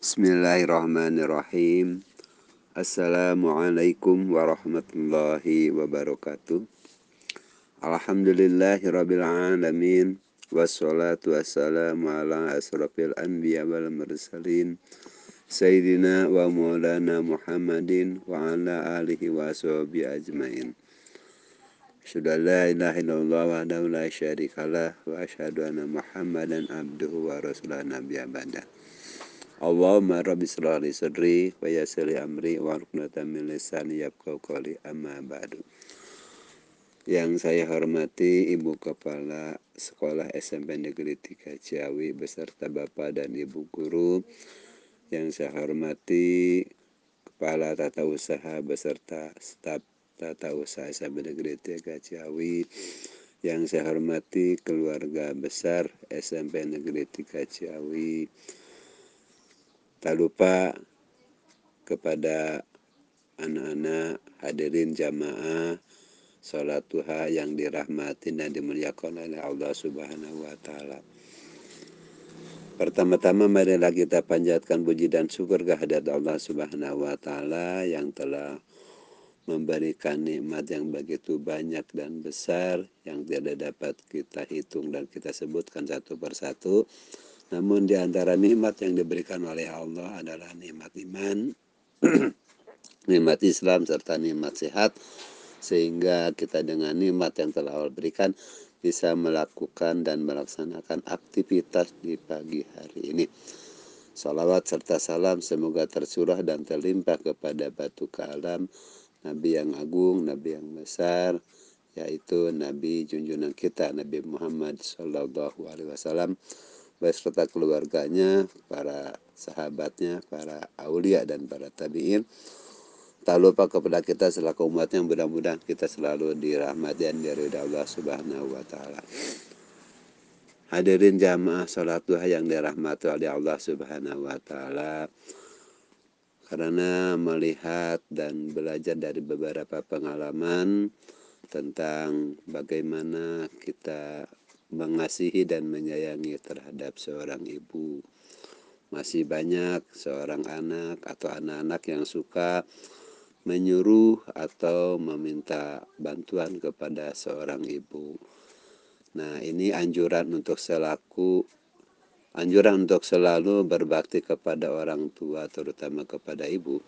Bismillahirrahmanirrahim. Assalamualaikum warahmatullahi wabarakatuh. Alhamdulillahirabbil alamin wassalatu wassalamu ala asrafil anbiya wal mursalin sayyidina wa maulana Muhammadin wa ala alihi wa sahbihi ajmain. Sudah la ilaha illallah wa la syarikalah wa asyhadu anna Muhammadan abduhu wa rasuluh nabiyya. Allahumma rabbi sholli sadri wa yassir amri wa ruknatan min lisani yafqahu qawli amma ba'du. Yang saya hormati Ibu Kepala Sekolah SMP Negeri 3 Ciawi beserta Bapak dan Ibu guru. Yang saya hormati Kepala Tata Usaha beserta staf Tata Usaha SMP Negeri 3 Ciawi. Yang saya hormati keluarga besar SMP Negeri 3 Ciawi Tak lupa kepada anak-anak hadirin jamaah sholat duha yang dirahmati dan dimuliakan oleh Allah Subhanahu wa taala. Pertama-tama marilah kita panjatkan puji dan syukur kehadirat Allah Subhanahu wa taala yang telah memberikan nikmat yang begitu banyak dan besar yang tidak dapat kita hitung dan kita sebutkan satu persatu. Namun di antara nikmat yang diberikan oleh Allah adalah nikmat iman, nikmat Islam serta nikmat sehat sehingga kita dengan nikmat yang telah Allah berikan bisa melakukan dan melaksanakan aktivitas di pagi hari ini. Salawat serta salam semoga tercurah dan terlimpah kepada batu kalam Nabi yang agung, Nabi yang besar, yaitu Nabi junjungan kita Nabi Muhammad Sallallahu Alaihi Wasallam beserta keluarganya, para sahabatnya, para aulia dan para tabiin. Tak lupa kepada kita selaku umat yang mudah-mudahan kita selalu dirahmati dan Allah Subhanahu wa taala. Hadirin jamaah salat duha yang dirahmati oleh Allah Subhanahu wa taala. Karena melihat dan belajar dari beberapa pengalaman tentang bagaimana kita mengasihi dan menyayangi terhadap seorang ibu. Masih banyak seorang anak atau anak-anak yang suka menyuruh atau meminta bantuan kepada seorang ibu. Nah, ini anjuran untuk selaku anjuran untuk selalu berbakti kepada orang tua terutama kepada ibu.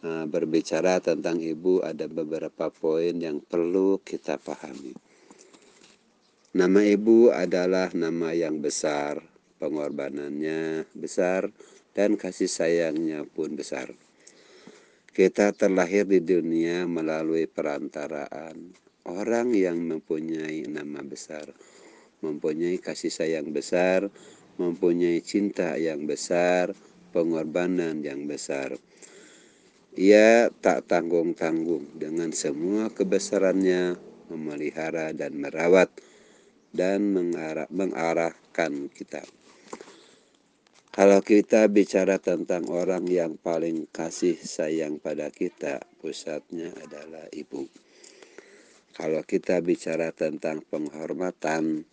Nah, berbicara tentang ibu ada beberapa poin yang perlu kita pahami. Nama ibu adalah nama yang besar, pengorbanannya besar, dan kasih sayangnya pun besar. Kita terlahir di dunia melalui perantaraan orang yang mempunyai nama besar, mempunyai kasih sayang besar, mempunyai cinta yang besar, pengorbanan yang besar. Ia tak tanggung-tanggung dengan semua kebesarannya memelihara dan merawat dan mengarah, mengarahkan kita. Kalau kita bicara tentang orang yang paling kasih sayang pada kita, pusatnya adalah ibu. Kalau kita bicara tentang penghormatan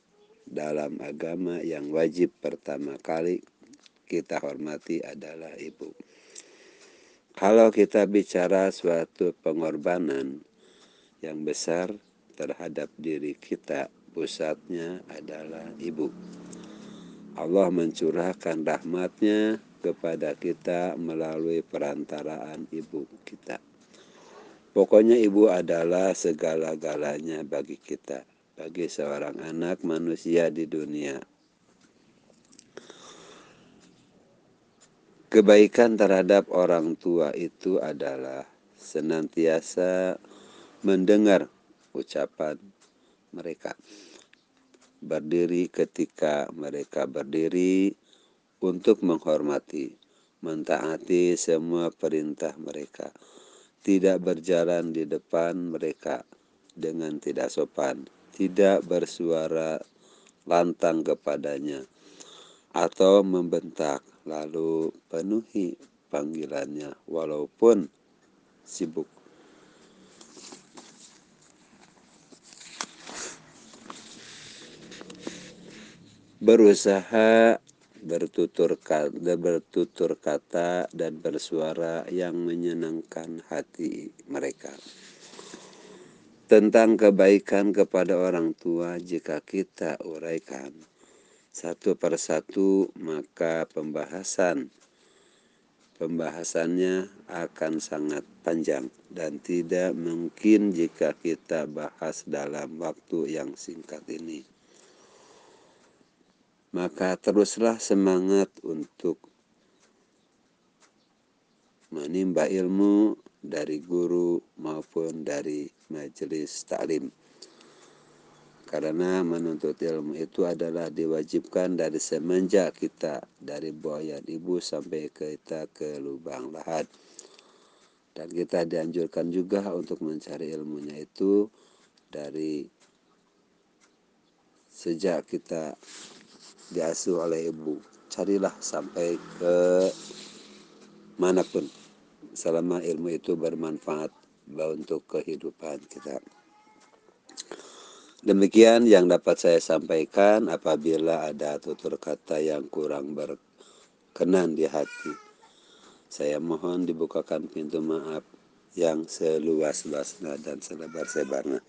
dalam agama yang wajib pertama kali kita hormati adalah ibu. Kalau kita bicara suatu pengorbanan yang besar terhadap diri kita, pusatnya adalah ibu. Allah mencurahkan rahmatnya kepada kita melalui perantaraan ibu kita. Pokoknya ibu adalah segala-galanya bagi kita, bagi seorang anak manusia di dunia. Kebaikan terhadap orang tua itu adalah senantiasa mendengar ucapan mereka. Berdiri ketika mereka berdiri untuk menghormati, mentaati semua perintah mereka. Tidak berjalan di depan mereka dengan tidak sopan, tidak bersuara lantang kepadanya, atau membentak, lalu penuhi panggilannya walaupun sibuk. Berusaha bertutur kata, bertutur kata dan bersuara yang menyenangkan hati mereka. Tentang kebaikan kepada orang tua jika kita uraikan. Satu persatu maka pembahasan. Pembahasannya akan sangat panjang dan tidak mungkin jika kita bahas dalam waktu yang singkat ini maka teruslah semangat untuk menimba ilmu dari guru maupun dari majelis taklim. Karena menuntut ilmu itu adalah diwajibkan dari semenjak kita dari buayan ibu sampai kita ke lubang lahat. Dan kita dianjurkan juga untuk mencari ilmunya itu dari sejak kita diasuh oleh ibu. Carilah sampai ke mana pun selama ilmu itu bermanfaat untuk kehidupan kita. Demikian yang dapat saya sampaikan apabila ada tutur kata yang kurang berkenan di hati. Saya mohon dibukakan pintu maaf yang seluas-luasnya dan selebar-sebarnya.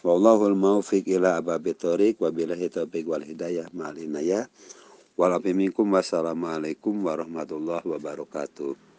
Wallahul maufiq ila ababi tariq wabillahi taufiq wal hidayah ma'al inayah. Wassalamualaikum warahmatullahi wabarakatuh.